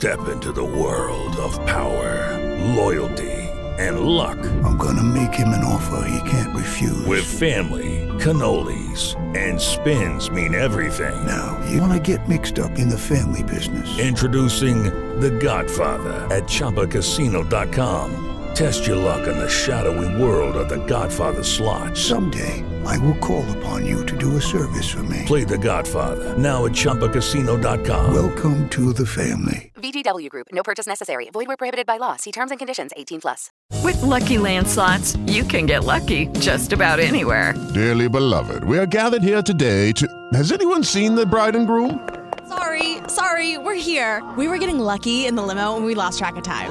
Step into the world of power, loyalty, and luck. I'm gonna make him an offer he can't refuse. With family, cannolis, and spins mean everything. Now, you wanna get mixed up in the family business. Introducing The Godfather at ChumbaCasino.com. Test your luck in the shadowy world of The Godfather slot. Someday, I will call upon you to do a service for me. Play The Godfather now at ChumbaCasino.com. Welcome to the family. VGW Group. No purchase necessary. Void where prohibited by law. See terms and conditions. 18 plus. With Lucky Land slots, you can get lucky just about anywhere. Dearly beloved, we are gathered here today to. Has anyone seen the bride and groom? Sorry, sorry, we're here. We were getting lucky in the limo and we lost track of time.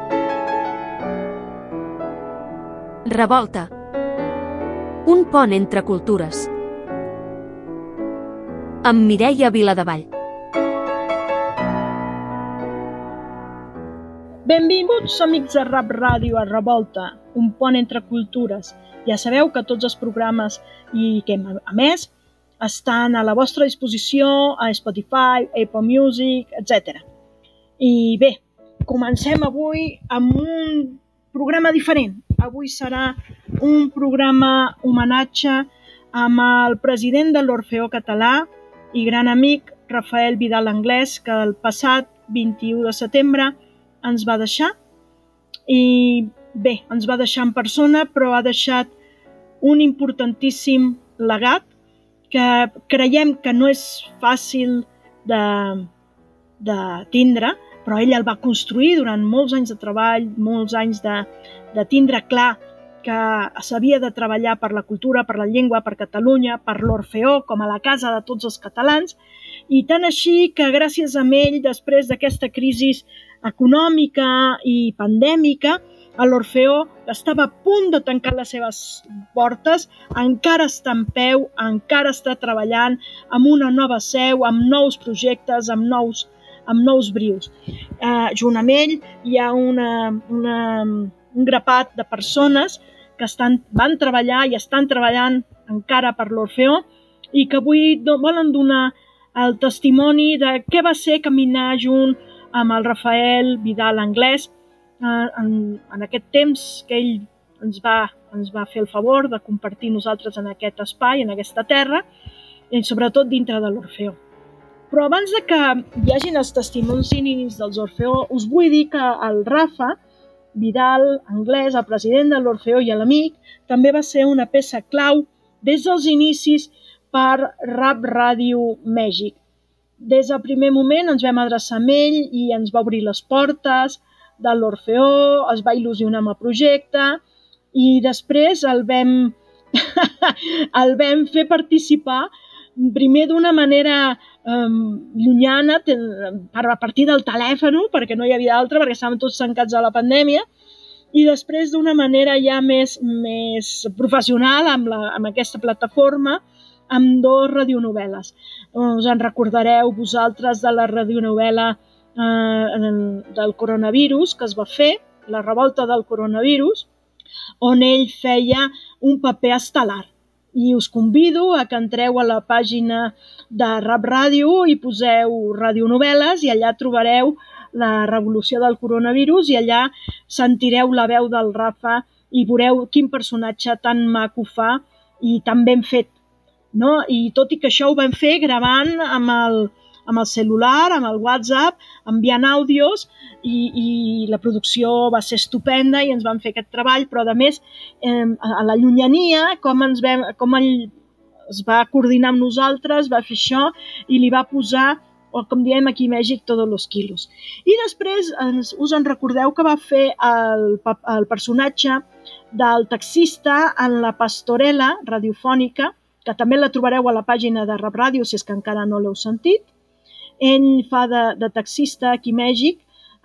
Revolta Un pont entre cultures amb Mireia Viladevall Benvinguts, amics de Rap Ràdio a Revolta, un pont entre cultures. Ja sabeu que tots els programes i que, a més, estan a la vostra disposició a Spotify, Apple Music, etc. I bé, comencem avui amb un programa diferent. Avui serà un programa homenatge amb el president de l'Orfeó Català i gran amic Rafael Vidal Anglès, que el passat 21 de setembre ens va deixar. I bé, ens va deixar en persona, però ha deixat un importantíssim legat que creiem que no és fàcil de, de tindre, però ell el va construir durant molts anys de treball, molts anys de, de tindre clar que s'havia de treballar per la cultura, per la llengua, per Catalunya, per l'Orfeó, com a la casa de tots els catalans, i tant així que gràcies a ell, després d'aquesta crisi econòmica i pandèmica, l'Orfeó estava a punt de tancar les seves portes, encara està en peu, encara està treballant amb una nova seu, amb nous projectes, amb nous, amb nous brius. Eh, junt amb ell hi ha una, una, un grapat de persones que estan, van treballar i estan treballant encara per l'Orfeó i que avui do, volen donar el testimoni de què va ser caminar junt amb el Rafael Vidal Anglès eh, en, en aquest temps que ell ens va, ens va fer el favor de compartir nosaltres en aquest espai, en aquesta terra, i sobretot dintre de l'Orfeó. Però abans de que hi hagin els testimonis dels Orfeó, us vull dir que el Rafa Vidal Anglès, el president de l'Orfeó i l'amic, també va ser una peça clau des dels inicis per Rap Ràdio Mèxic. Des del primer moment ens vam adreçar amb ell i ens va obrir les portes de l'Orfeó, es va il·lusionar amb el projecte i després el vam, el vam fer participar primer d'una manera um, llunyana, per a partir del telèfon, perquè no hi havia altra, perquè estàvem tots tancats a la pandèmia, i després d'una manera ja més, més professional amb, la, amb aquesta plataforma, amb dos radionovel·les. Us en recordareu vosaltres de la radionovel·la eh, del coronavirus que es va fer, la revolta del coronavirus, on ell feia un paper estel·lar. I us convido a que entreu a la pàgina de Rap Ràdio i poseu radionovel·les i allà trobareu la revolució del coronavirus i allà sentireu la veu del Rafa i veureu quin personatge tan maco fa i tan ben fet no? I tot i que això ho vam fer gravant amb el, amb el celular, amb el WhatsApp, enviant àudios i, i la producció va ser estupenda i ens van fer aquest treball, però a més eh, a la llunyania, com, ens vam, com ell es va coordinar amb nosaltres, va fer això i li va posar o com diem aquí a Mèxic, tots els quilos. I després ens, us en recordeu que va fer el, el personatge del taxista en la pastorela radiofònica, que també la trobareu a la pàgina de Rap Ràdio si és que encara no l'heu sentit. Ell fa de, de taxista aquí a Mèxic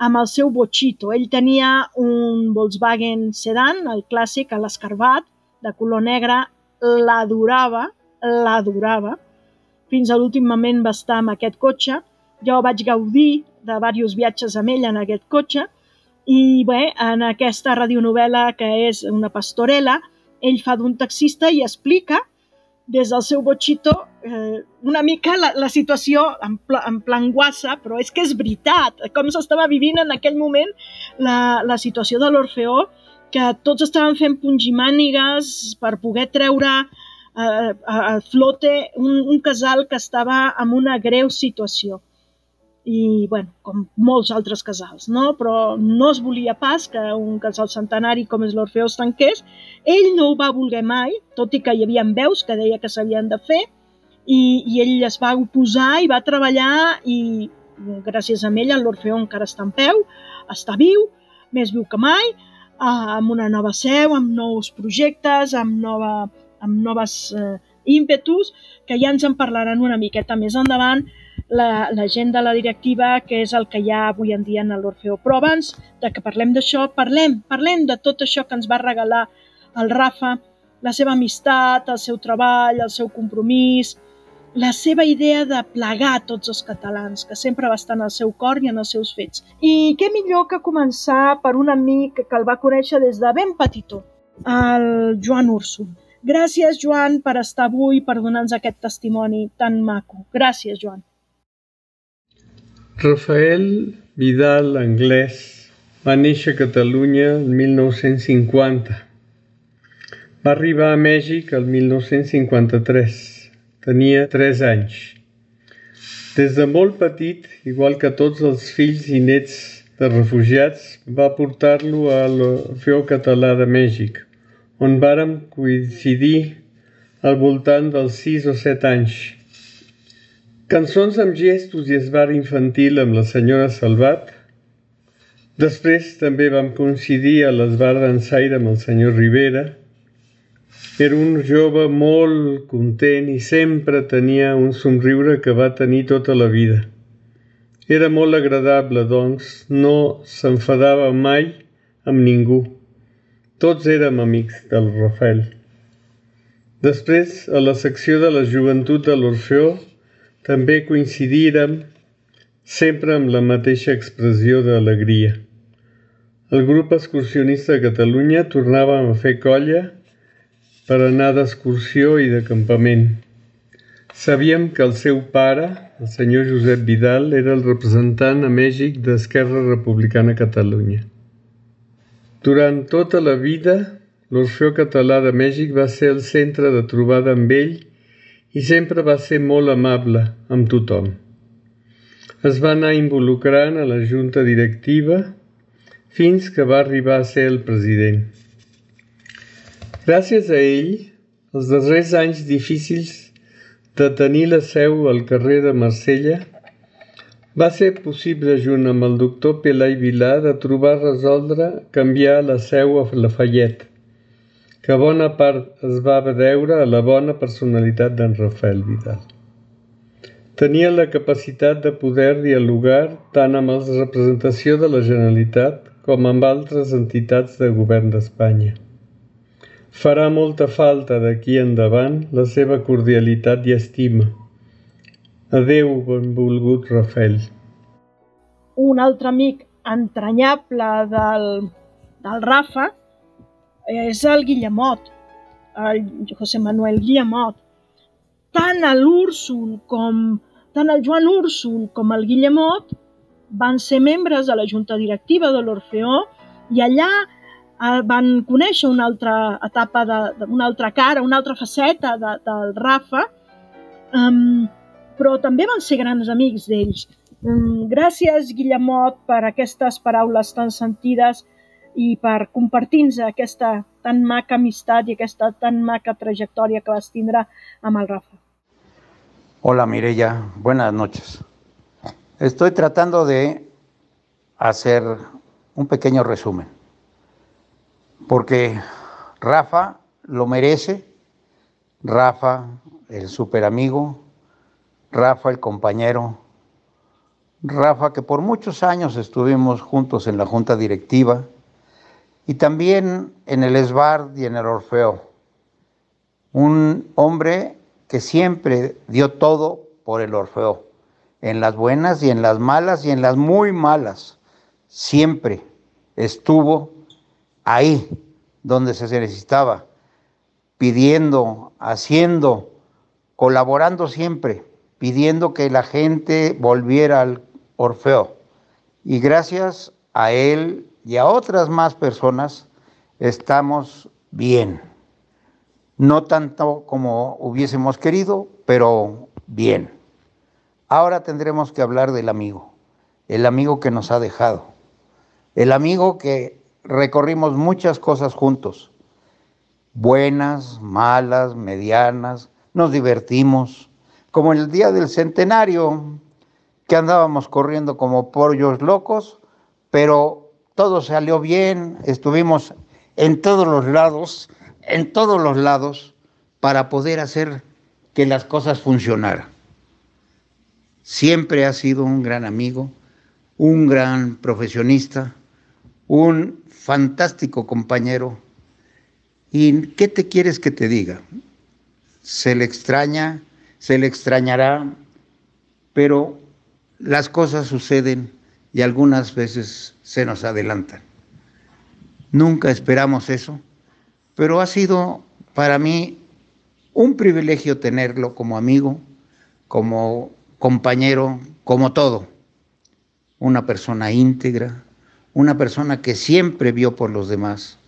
amb el seu bochito. Ell tenia un Volkswagen sedan, el clàssic, a l'escarbat, de color negre, l'adorava, l'adorava. Fins a l'últim moment va estar amb aquest cotxe. Jo vaig gaudir de diversos viatges amb ell en aquest cotxe i bé, en aquesta radionovela que és una pastorela, ell fa d'un taxista i explica des del seu botxito eh, una mica la, la situació en, pla, en plan guassa, però és que és veritat, com s'estava vivint en aquell moment la, la situació de l'Orfeó, que tots estaven fent pungimànigues per poder treure eh, a, a flote un, un casal que estava en una greu situació i, bueno, com molts altres casals, no? Però no es volia pas que un casal centenari com és l'Orfeó es tanqués. Ell no ho va voler mai, tot i que hi havia veus que deia que s'havien de fer, i, i ell es va oposar i va treballar i gràcies a ell l'Orfeó encara està en peu, està viu, més viu que mai, amb una nova seu, amb nous projectes, amb, nova, amb noves eh, ímpetus, que ja ens en parlaran una miqueta més endavant, la, la gent de la directiva, que és el que hi ha avui en dia en l'Orfeo. Però abans de que parlem d'això, parlem, parlem de tot això que ens va regalar el Rafa, la seva amistat, el seu treball, el seu compromís, la seva idea de plegar tots els catalans, que sempre va estar en el seu cor i en els seus fets. I què millor que començar per un amic que el va conèixer des de ben petitó, el Joan Urso. Gràcies, Joan, per estar avui, per donar-nos aquest testimoni tan maco. Gràcies, Joan. Rafael Vidal Anglès va néixer a Catalunya el 1950. Va arribar a Mèxic el 1953. Tenia 3 anys. Des de molt petit, igual que tots els fills i nets de refugiats, va portar-lo a l'Orfeó Català de Mèxic, on vàrem coincidir al voltant dels 6 o 7 anys. Cançons amb gestos i esbar infantil amb la senyora Salvat. Després també vam coincidir a l'esbar d'ensaire amb el senyor Rivera. Era un jove molt content i sempre tenia un somriure que va tenir tota la vida. Era molt agradable, doncs, no s'enfadava mai amb ningú. Tots érem amics del Rafael. Després, a la secció de la joventut de l'Orfeó, també coincidírem sempre amb la mateixa expressió d'alegria. El grup excursionista de Catalunya tornàvem a fer colla per anar d'excursió i de campament. Sabíem que el seu pare, el senyor Josep Vidal, era el representant a Mèxic d'Esquerra Republicana Catalunya. Durant tota la vida, l'Orfeó Català de Mèxic va ser el centre de trobada amb ell i sempre va ser molt amable amb tothom. Es va anar involucrant a la junta directiva fins que va arribar a ser el president. Gràcies a ell, els darrers anys difícils de tenir la seu al carrer de Marsella, va ser possible, junt amb el doctor Pelai Vilà, de trobar resoldre canviar la seu a Lafayette que bona part es va deure a la bona personalitat d'en Rafael Vidal. Tenia la capacitat de poder dialogar tant amb els representació de la Generalitat com amb altres entitats de govern d'Espanya. Farà molta falta d'aquí endavant la seva cordialitat i estima. Adeu, benvolgut Rafael. Un altre amic entranyable del, del Rafa és el Guillemot, el José Manuel Guillemot. Tant l'Úrsul com tant el Joan Úrsul com el Guillemot van ser membres de la junta directiva de l'Orfeó i allà eh, van conèixer una altra etapa, de, una altra cara, una altra faceta de, del Rafa, um, però també van ser grans amics d'ells. Um, gràcies, Guillemot, per aquestes paraules tan sentides i per compartir-nos aquesta tan maca amistat i aquesta tan maca trayectoria que vas tindre amb el Rafa. Hola Mireya, buenas noches. Estoy tratando de hacer un pequeño resumen, porque Rafa lo merece, Rafa el super amigo, Rafa el compañero, Rafa, que por muchos años estuvimos juntos en la junta directiva y también en el ESBAR y en el Orfeo. Un hombre que siempre dio todo por el Orfeo, en las buenas y en las malas y en las muy malas. Siempre estuvo ahí donde se necesitaba, pidiendo, haciendo, colaborando siempre, pidiendo que la gente volviera al Orfeo. Y gracias a él y a otras más personas estamos bien. No tanto como hubiésemos querido, pero bien. Ahora tendremos que hablar del amigo, el amigo que nos ha dejado, el amigo que recorrimos muchas cosas juntos, buenas, malas, medianas, nos divertimos, como el día del centenario, que andábamos corriendo como pollos locos, pero todo salió bien, estuvimos en todos los lados, en todos los lados, para poder hacer que las cosas funcionaran. Siempre ha sido un gran amigo, un gran profesionista, un fantástico compañero. ¿Y qué te quieres que te diga? Se le extraña, se le extrañará, pero las cosas suceden y algunas veces se nos adelantan. Nunca esperamos eso, pero ha sido para mí un privilegio tenerlo como amigo, como compañero, como todo. Una persona íntegra, una persona que siempre vio por los demás,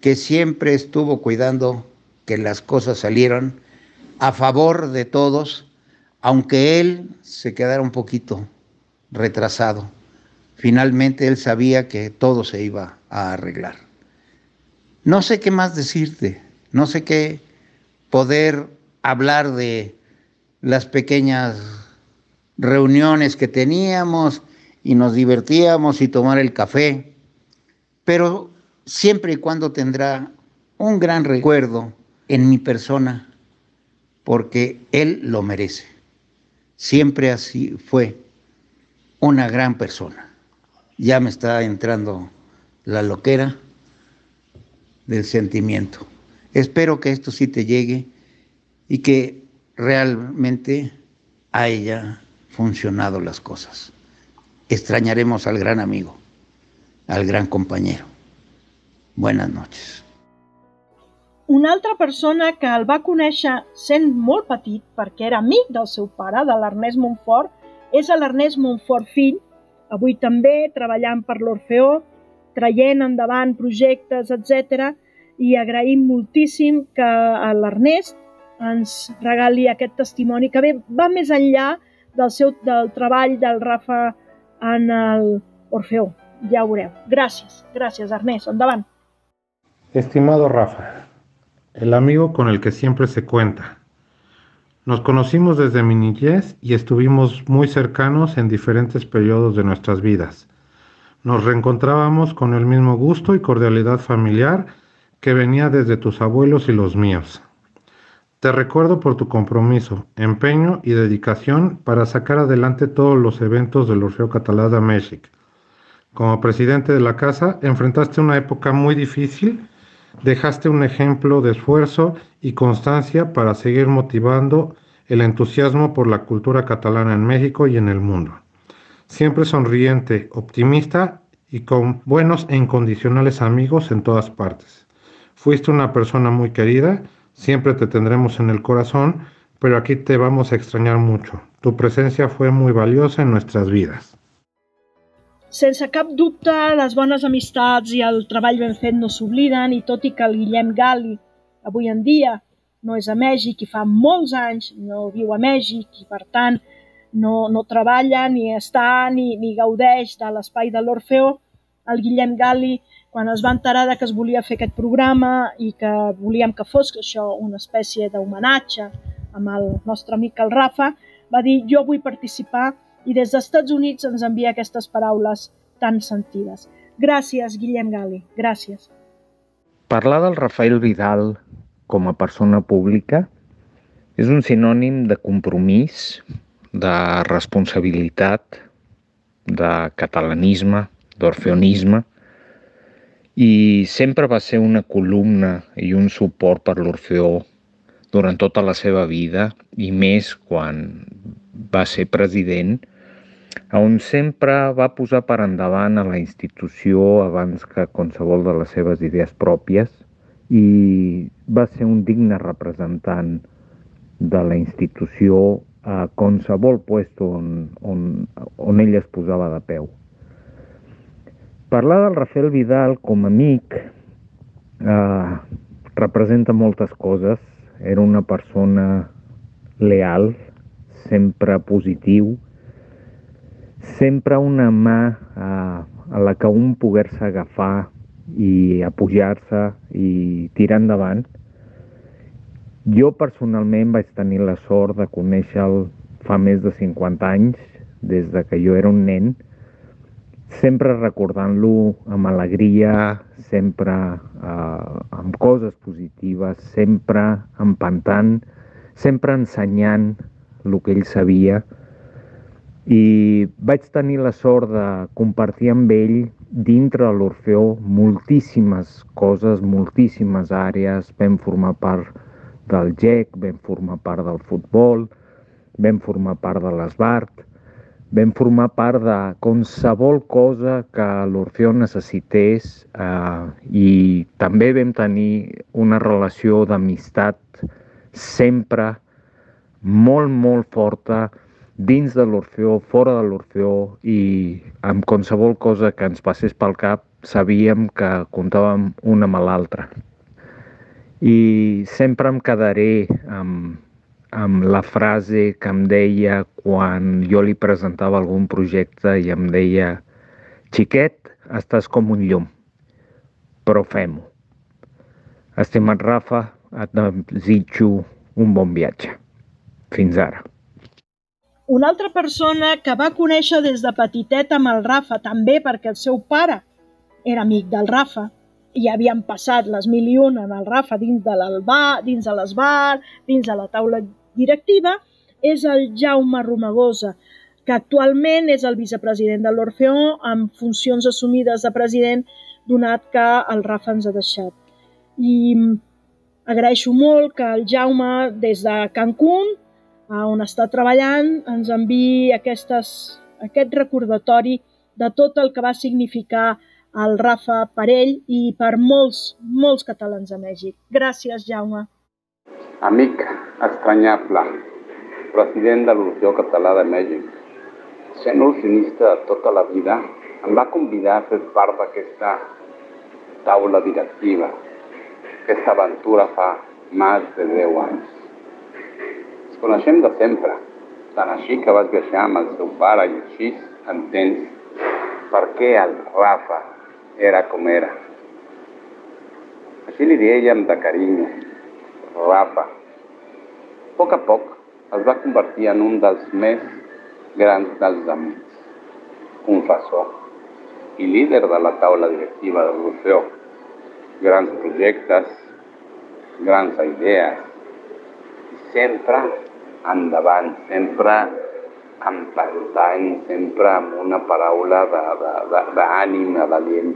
que siempre estuvo cuidando que las cosas salieran a favor de todos, aunque él se quedara un poquito retrasado. Finalmente él sabía que todo se iba a arreglar. No sé qué más decirte, no sé qué poder hablar de las pequeñas reuniones que teníamos y nos divertíamos y tomar el café, pero siempre y cuando tendrá un gran recuerdo en mi persona, porque él lo merece. Siempre así fue una gran persona. Ya me está entrando la loquera del sentimiento. Espero que esto sí te llegue y que realmente haya funcionado las cosas. Extrañaremos al gran amigo, al gran compañero. Buenas noches. Una altra persona que el va conèixer sent molt petit, perquè era amic del seu pare, de l'Ernest Montfort, és l'Ernest Montfort fill, avui també treballant per l'Orfeó, traient endavant projectes, etc. I agraïm moltíssim que l'Ernest ens regali aquest testimoni que bé, va més enllà del, seu, del treball del Rafa en el Orfeó. Ja ho veureu. Gràcies, gràcies Ernest. Endavant. Estimado Rafa, el amigo con el que siempre se cuenta. Nos conocimos desde mi niñez y estuvimos muy cercanos en diferentes periodos de nuestras vidas. Nos reencontrábamos con el mismo gusto y cordialidad familiar que venía desde tus abuelos y los míos. Te recuerdo por tu compromiso, empeño y dedicación para sacar adelante todos los eventos del Orfeo Catalá de México. Como presidente de la casa, enfrentaste una época muy difícil Dejaste un ejemplo de esfuerzo y constancia para seguir motivando el entusiasmo por la cultura catalana en México y en el mundo. Siempre sonriente, optimista y con buenos e incondicionales amigos en todas partes. Fuiste una persona muy querida, siempre te tendremos en el corazón, pero aquí te vamos a extrañar mucho. Tu presencia fue muy valiosa en nuestras vidas. Sense cap dubte, les bones amistats i el treball ben fet no s'obliden i tot i que el Guillem Gali avui en dia no és a Mèxic i fa molts anys no viu a Mèxic i per tant no, no treballa ni està ni, ni gaudeix de l'espai de l'Orfeo, el Guillem Gali, quan es va enterar de que es volia fer aquest programa i que volíem que fos això una espècie d'homenatge amb el nostre amic el Rafa, va dir jo vull participar i des dels Estats Units ens envia aquestes paraules tan sentides. Gràcies, Guillem Gali, gràcies. Parlar del Rafael Vidal com a persona pública és un sinònim de compromís, de responsabilitat, de catalanisme, d'orfeonisme, i sempre va ser una columna i un suport per l'Orfeó durant tota la seva vida i més quan va ser president, on sempre va posar per endavant a la institució abans que qualsevol de les seves idees pròpies i va ser un digne representant de la institució a qualsevol puesto on, on, on ell es posava de peu. Parlar del Rafael Vidal com a amic eh, representa moltes coses. Era una persona leal, sempre positiu, sempre una mà eh, a la que un poder-se agafar i apujar-se i tirar endavant. Jo personalment vaig tenir la sort de conèixer-lo fa més de 50 anys, des de que jo era un nen, sempre recordant-lo amb alegria, sempre eh, amb coses positives, sempre empantant, sempre ensenyant el que ell sabia. I vaig tenir la sort de compartir amb ell dintre de l'Orfeó moltíssimes coses, moltíssimes àrees. Vam formar part del GEC, vam formar part del futbol, vam formar part de l'Esbart, vam formar part de qualsevol cosa que l'Orfeó necessités eh, i també vam tenir una relació d'amistat sempre molt, molt forta dins de l'Orfeó, fora de l'Orfeó i amb qualsevol cosa que ens passés pel cap sabíem que comptàvem una amb l'altra. I sempre em quedaré amb, amb la frase que em deia quan jo li presentava algun projecte i em deia xiquet, estàs com un llum, però fem-ho. Estimat Rafa, et desitjo un bon viatge. Fins ara. Una altra persona que va conèixer des de petitet amb el Rafa, també perquè el seu pare era amic del Rafa, i havien passat les mil i una en el Rafa dins de l'albar, dins de l'esbar, dins de la taula directiva és el Jaume Romagosa, que actualment és el vicepresident de l'Orfeó amb funcions assumides de president donat que el Rafa ens ha deixat. I agraeixo molt que el Jaume, des de Cancún, on està treballant, ens enviï aquestes, aquest recordatori de tot el que va significar el Rafa per ell i per molts, molts catalans a Mèxic. Gràcies, Jaume. Amic estranyable, president de l'Orfeó Català de Mèxic, sent orfenista de tota la vida, em va convidar a fer part d'aquesta taula directiva, aquesta aventura fa més de 10 anys. Coneixem de sempre, tant així que vaig viatjar amb el seu pare i així entens per què el Rafa era com era. Així li dèiem de carinyo, Rafa. A poc a poc es va convertir en un dels més grans dels amics, confessor i líder de la taula directiva de l'Orfeó. Grans projectes, grans idees, i sempre endavant, sempre empantant, sempre amb una paraula d'ànim, d'alient,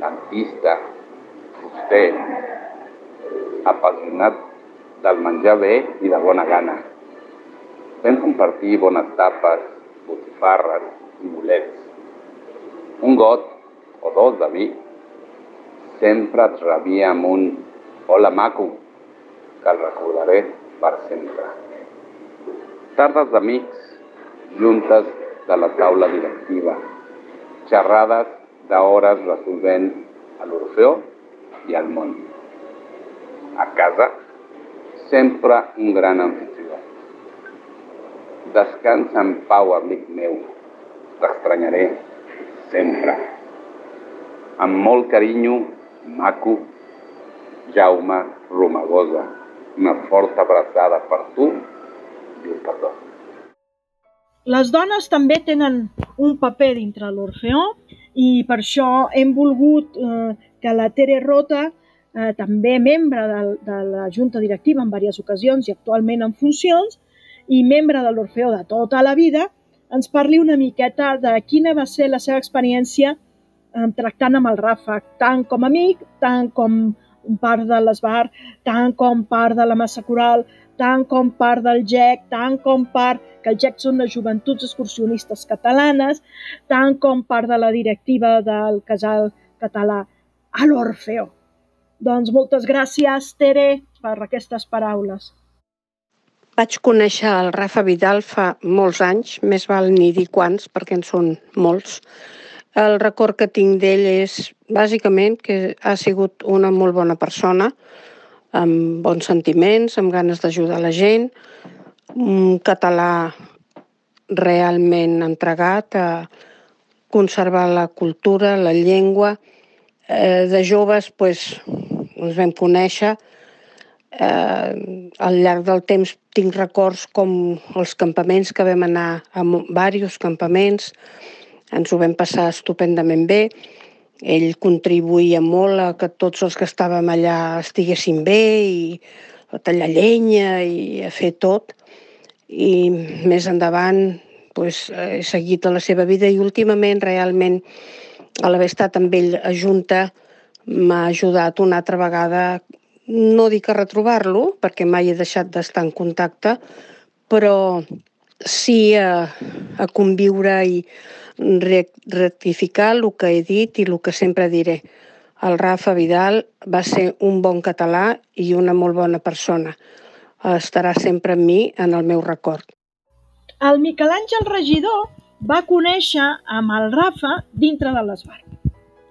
d'artista, fuster, apassionat del menjar bé i de bona gana. Vam compartir bones tapes, botifarres i bolets. Un got o dos de vi sempre et rebia amb un hola maco, que el recordaré per sempre. Tardes d'amics, juntes de la taula directiva, xerrades d'hores resolvent a l'Orfeó i al món a casa, sempre un gran anfitrió. Descansa en pau, amic meu. T'estranyaré sempre. Amb molt carinyo, maco, Jaume Romagosa. Una forta abraçada per tu. Les dones també tenen un paper dintre l'Orfeó i per això hem volgut eh, que la Tere Rota eh, també membre de, de la Junta Directiva en diverses ocasions i actualment en funcions, i membre de l'Orfeó de tota la vida, ens parli una miqueta de quina va ser la seva experiència eh, tractant amb el Ràfec, tant com amic, tant com part de l'Esbar, tant com part de la Massa Coral, tant com part del GEC, tant com part que el GEC són les Joventuts Excursionistes Catalanes, tant com part de la directiva del casal català a l'Orfeo. Doncs moltes gràcies, Tere, per aquestes paraules. Vaig conèixer el Rafa Vidal fa molts anys, més val ni dir quants, perquè en són molts. El record que tinc d'ell és bàsicament que ha sigut una molt bona persona, amb bons sentiments, amb ganes d'ajudar la gent, un català realment entregat a conservar la cultura, la llengua. Eh, de joves pues, ens vam conèixer. Eh, al llarg del temps tinc records com els campaments que vam anar a diversos campaments, ens ho vam passar estupendament bé. Ell contribuïa molt a que tots els que estàvem allà estiguessin bé i a tallar llenya i a fer tot. I més endavant pues, he seguit la seva vida i últimament realment a l'haver estat amb ell a Junta m'ha ajudat una altra vegada, no dic a retrobar-lo, perquè mai he deixat d'estar en contacte, però sí a, a conviure i rectificar el que he dit i el que sempre diré. El Rafa Vidal va ser un bon català i una molt bona persona. Estarà sempre amb mi en el meu record. El Miquel Àngel Regidor va conèixer amb el Rafa dintre de l'Esbar.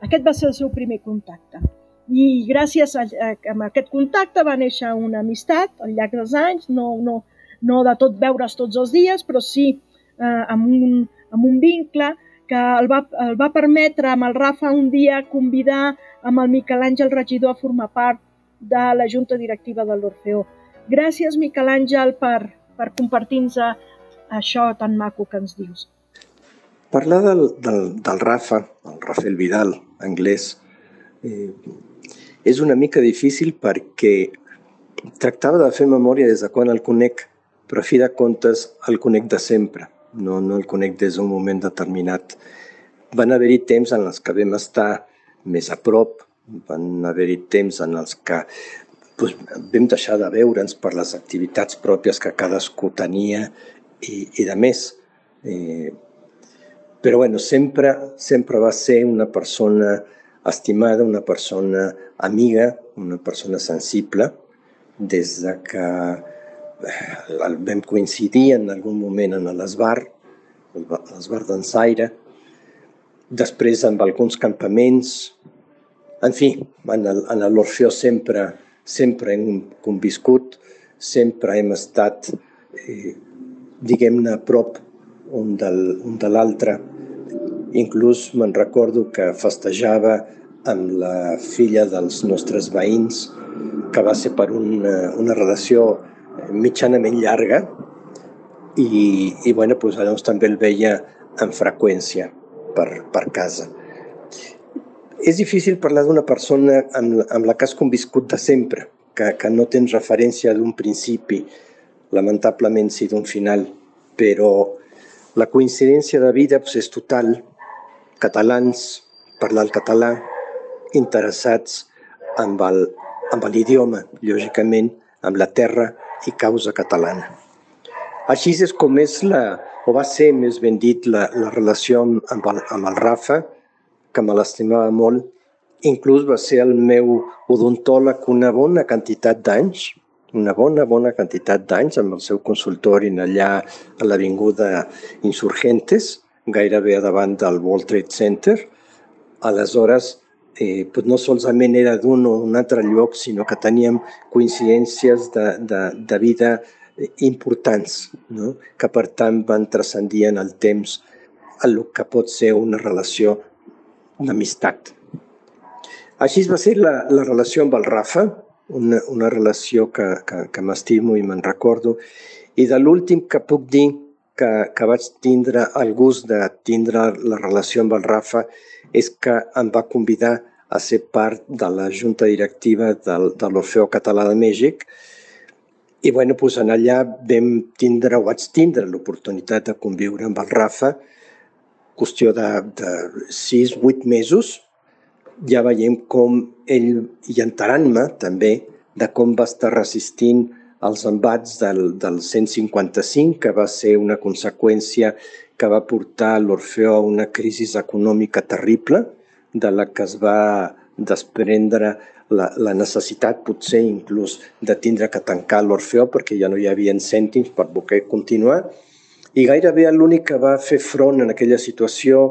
Aquest va ser el seu primer contacte. I gràcies a, a, a aquest contacte va néixer una amistat al llarg dels anys, no, no, no de tot veure's tots els dies, però sí eh, amb, un, amb un vincle que el va, el va permetre amb el Rafa un dia convidar amb el Miquel Àngel Regidor a formar part de la junta directiva de l'Orfeó. Gràcies, Miquel Àngel, per, per compartir-nos això tan maco que ens dius. Parlar del, del, del Rafa, el Rafael Vidal, anglès, eh, és una mica difícil perquè tractava de fer memòria des de quan el conec, però a fi de comptes el conec de sempre, no, no el conec des d'un moment determinat. Van haver-hi temps en els que vam estar més a prop, van haver-hi temps en els que doncs, vam deixar de veure'ns per les activitats pròpies que cadascú tenia i, i de més. Eh, però bueno, sempre, sempre va ser una persona estimada, una persona amiga, una persona sensible, des de que vam coincidir en algun moment en l'esbar, l'esbar d'Ensaire, després amb alguns campaments, en fi, en l'Orfeó sempre, sempre hem conviscut, sempre hem estat, eh, diguem-ne, a prop un, del, un de l'altre. Inclús me'n recordo que festejava amb la filla dels nostres veïns, que va ser per una, una relació mitjanament llarga, i, i bueno, doncs, llavors també el veia amb freqüència per, per casa. És difícil parlar d'una persona amb, amb la que has conviscut de sempre, que, que no tens referència d'un principi, lamentablement sí d'un final, però la coincidència de vida doncs, és total. Catalans, parlar el català, interessats amb l'idioma, lògicament, amb la terra i causa catalana. Així és com és la, o va ser més ben dit, la, la relació amb, el, amb el Rafa, que me l'estimava molt. Inclús va ser el meu odontòleg una bona quantitat d'anys, una bona, bona quantitat d'anys amb el seu consultori allà a l'Avinguda Insurgentes, gairebé davant del World Trade Center. Aleshores, eh, no solament era d'un o d'un altre lloc, sinó que teníem coincidències de, de, de vida importants, no? que per tant van transcendir en el temps el que pot ser una relació d'amistat. Així va ser la, la relació amb el Rafa, una, una relació que, que, que m'estimo i me'n recordo. I de l'últim que puc dir que, que vaig tindre el gust de tindre la relació amb el Rafa és que em va convidar a ser part de la junta directiva del, de l'Orfeo Català de Mèxic I bueno, doncs en allà vam tindre o vaig tindre l'oportunitat de conviure amb el Rafa qüestió de, de 6-8 mesos. Ja veiem com ell, i enterant-me també, de com va estar resistint els embats del, del 155, que va ser una conseqüència que va portar l'Orfeó a una crisi econòmica terrible, de la que es va desprendre la, la necessitat potser inclús de tindre que tancar l'Orfeó perquè ja no hi havia cèntims per poder continuar i gairebé l'únic que va fer front en aquella situació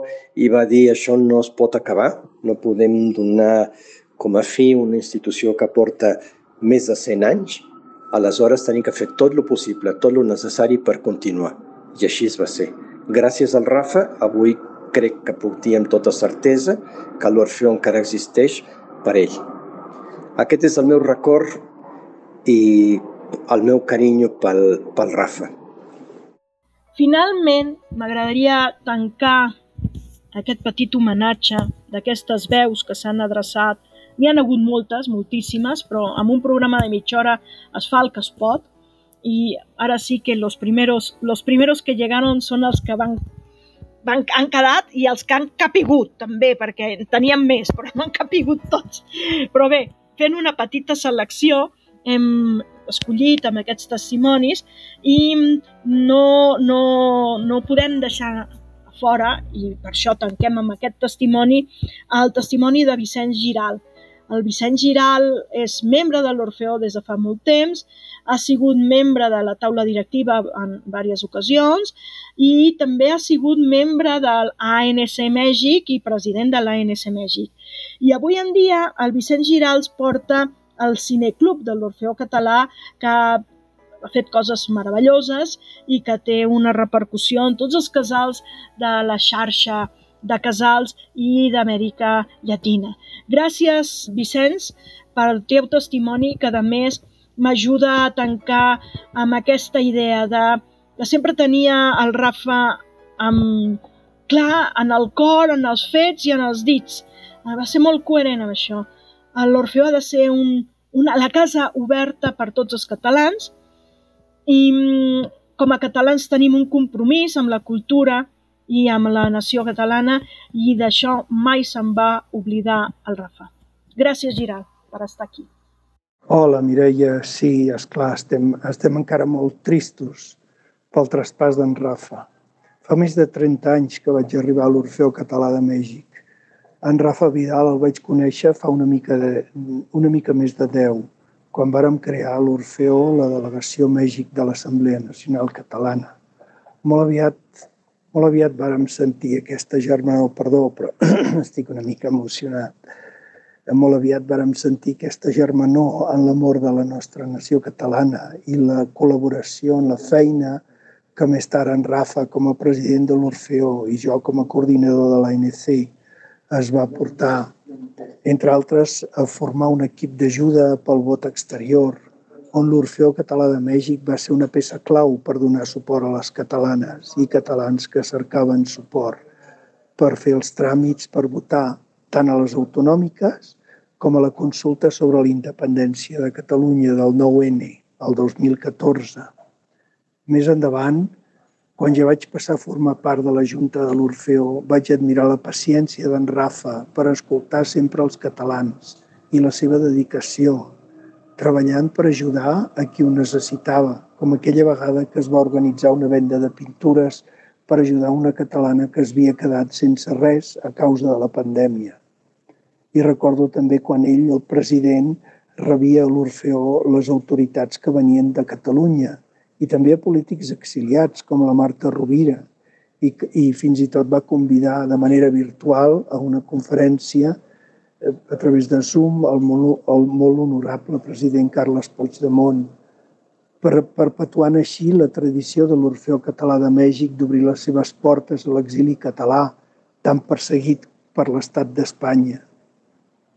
i va dir això no es pot acabar, no podem donar com a fi una institució que porta més de 100 anys, aleshores tenim que fer tot el possible, tot el necessari per continuar. I així es va ser. Gràcies al Rafa, avui crec que puc dir amb tota certesa que l'Orfeó encara existeix per ell. Aquest és el meu record i el meu carinyo pel, pel Rafa. Finalment, m'agradaria tancar aquest petit homenatge d'aquestes veus que s'han adreçat. N'hi han hagut moltes, moltíssimes, però amb un programa de mitja hora es fa el que es pot. I ara sí que los primeros, los primeros que llegaron són els que van, van, han quedat i els que han capigut també, perquè teníem més, però no han capigut tots. Però bé, fent una petita selecció hem escollit amb aquests testimonis i no, no, no podem deixar fora, i per això tanquem amb aquest testimoni, el testimoni de Vicenç Giral. El Vicenç Giral és membre de l'Orfeó des de fa molt temps, ha sigut membre de la taula directiva en diverses ocasions i també ha sigut membre de l'ANC Mèxic i president de l'ANC Mèxic. I avui en dia el Vicenç Girals porta el Cineclub de l'Orfeó Català que ha fet coses meravelloses i que té una repercussió en tots els casals de la xarxa de Casals i d'Amèrica Llatina. Gràcies, Vicenç, pel teu testimoni, que a més m'ajuda a tancar amb aquesta idea de que sempre tenia el Rafa amb, clar en el cor, en els fets i en els dits. Va ser molt coherent amb això. L'Orfeó ha de ser un, una, la casa oberta per tots els catalans i mm, com a catalans tenim un compromís amb la cultura, i amb la nació catalana i d'això mai se'n va oblidar el Rafa. Gràcies, Giral, per estar aquí. Hola, Mireia. Sí, és clar, estem, estem encara molt tristos pel traspàs d'en Rafa. Fa més de 30 anys que vaig arribar a l'Orfeo Català de Mèxic. En Rafa Vidal el vaig conèixer fa una mica, de, una mica més de 10, quan vàrem crear l'Orfeo la delegació Mèxic de l'Assemblea Nacional Catalana. Molt aviat molt aviat vàrem sentir aquesta germanor, perdó, però estic una mica emocionat. Molt aviat vàrem sentir aquesta germanor en l'amor de la nostra nació catalana i la col·laboració en la feina que més tard en Rafa com a president de l'Orfeó i jo com a coordinador de l'ANC es va portar, entre altres, a formar un equip d'ajuda pel vot exterior, on l'Orfeó Català de Mèxic va ser una peça clau per donar suport a les catalanes i catalans que cercaven suport per fer els tràmits per votar tant a les autonòmiques com a la consulta sobre la independència de Catalunya del 9N, el 2014. Més endavant, quan ja vaig passar a formar part de la Junta de l'Orfeó, vaig admirar la paciència d'en Rafa per escoltar sempre els catalans i la seva dedicació treballant per ajudar a qui ho necessitava, com aquella vegada que es va organitzar una venda de pintures per ajudar una catalana que es havia quedat sense res a causa de la pandèmia. I recordo també quan ell, el president, rebia a l'Orfeó les autoritats que venien de Catalunya i també a polítics exiliats com la Marta Rovira i, i fins i tot va convidar de manera virtual a una conferència a través de Zoom el molt, el molt honorable president Carles Puigdemont, per, perpetuant així la tradició de l'Orfeó Català de Mèxic d'obrir les seves portes a l'exili català, tan perseguit per l'estat d'Espanya.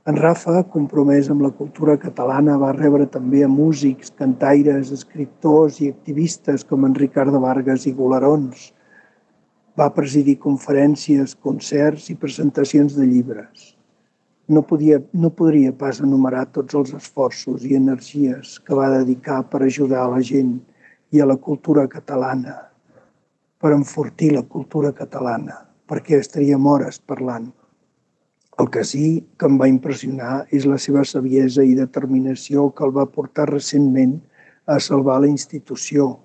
En Rafa, compromès amb la cultura catalana, va rebre també a músics, cantaires, escriptors i activistes com en Ricardo Vargas i Golarons. Va presidir conferències, concerts i presentacions de llibres no, podia, no podria pas enumerar tots els esforços i energies que va dedicar per ajudar a la gent i a la cultura catalana, per enfortir la cultura catalana, perquè estaríem hores parlant. El que sí que em va impressionar és la seva saviesa i determinació que el va portar recentment a salvar la institució,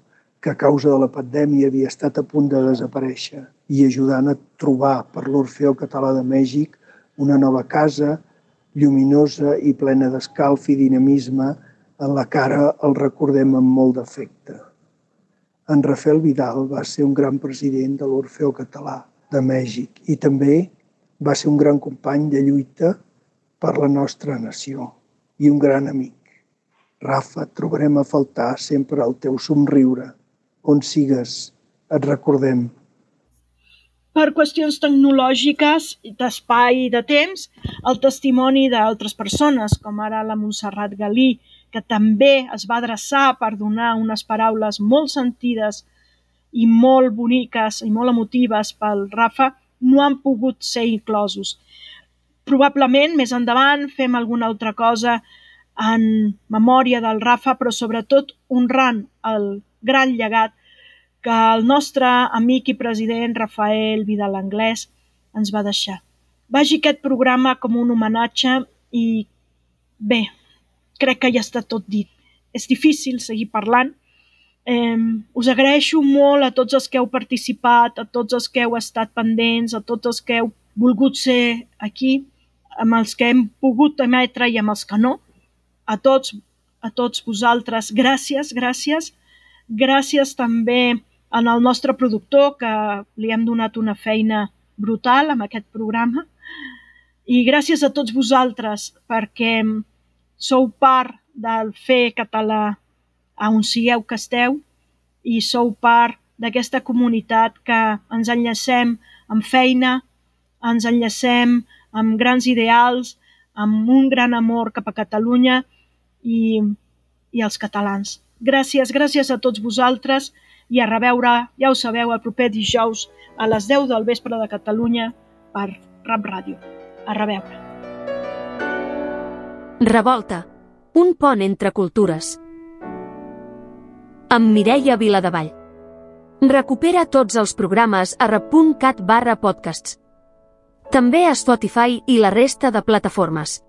que a causa de la pandèmia havia estat a punt de desaparèixer, i ajudant a trobar per l'Orfeo Català de Mèxic una nova casa, lluminosa i plena d'escalf i dinamisme, en la cara el recordem amb molt d'afecte. En Rafael Vidal va ser un gran president de l'Orfeo Català de Mèxic i també va ser un gran company de lluita per la nostra nació i un gran amic. Rafa, trobarem a faltar sempre el teu somriure. On sigues, et recordem per qüestions tecnològiques, d'espai i de temps, el testimoni d'altres persones, com ara la Montserrat Galí, que també es va adreçar per donar unes paraules molt sentides i molt boniques i molt emotives pel Rafa, no han pogut ser inclosos. Probablement més endavant fem alguna altra cosa en memòria del Rafa, però sobretot honrant el gran llegat que el nostre amic i president Rafael Vidal Anglès ens va deixar. Vagi aquest programa com un homenatge i bé, crec que ja està tot dit. És difícil seguir parlant. Eh, us agraeixo molt a tots els que heu participat, a tots els que heu estat pendents, a tots els que heu volgut ser aquí, amb els que hem pogut emetre i amb els que no. A tots, a tots vosaltres, gràcies, gràcies. Gràcies també en el nostre productor, que li hem donat una feina brutal amb aquest programa. I gràcies a tots vosaltres perquè sou part del fer català a on sigueu que esteu i sou part d'aquesta comunitat que ens enllacem amb feina, ens enllacem amb grans ideals, amb un gran amor cap a Catalunya i, i els catalans. Gràcies, gràcies a tots vosaltres i a reveure, ja ho sabeu, el proper dijous a les 10 del vespre de Catalunya per Rap Ràdio. A reveure. Revolta, un pont entre cultures. Amb Mireia Viladevall. Recupera tots els programes a rap.cat barra podcasts. També a Spotify i la resta de plataformes.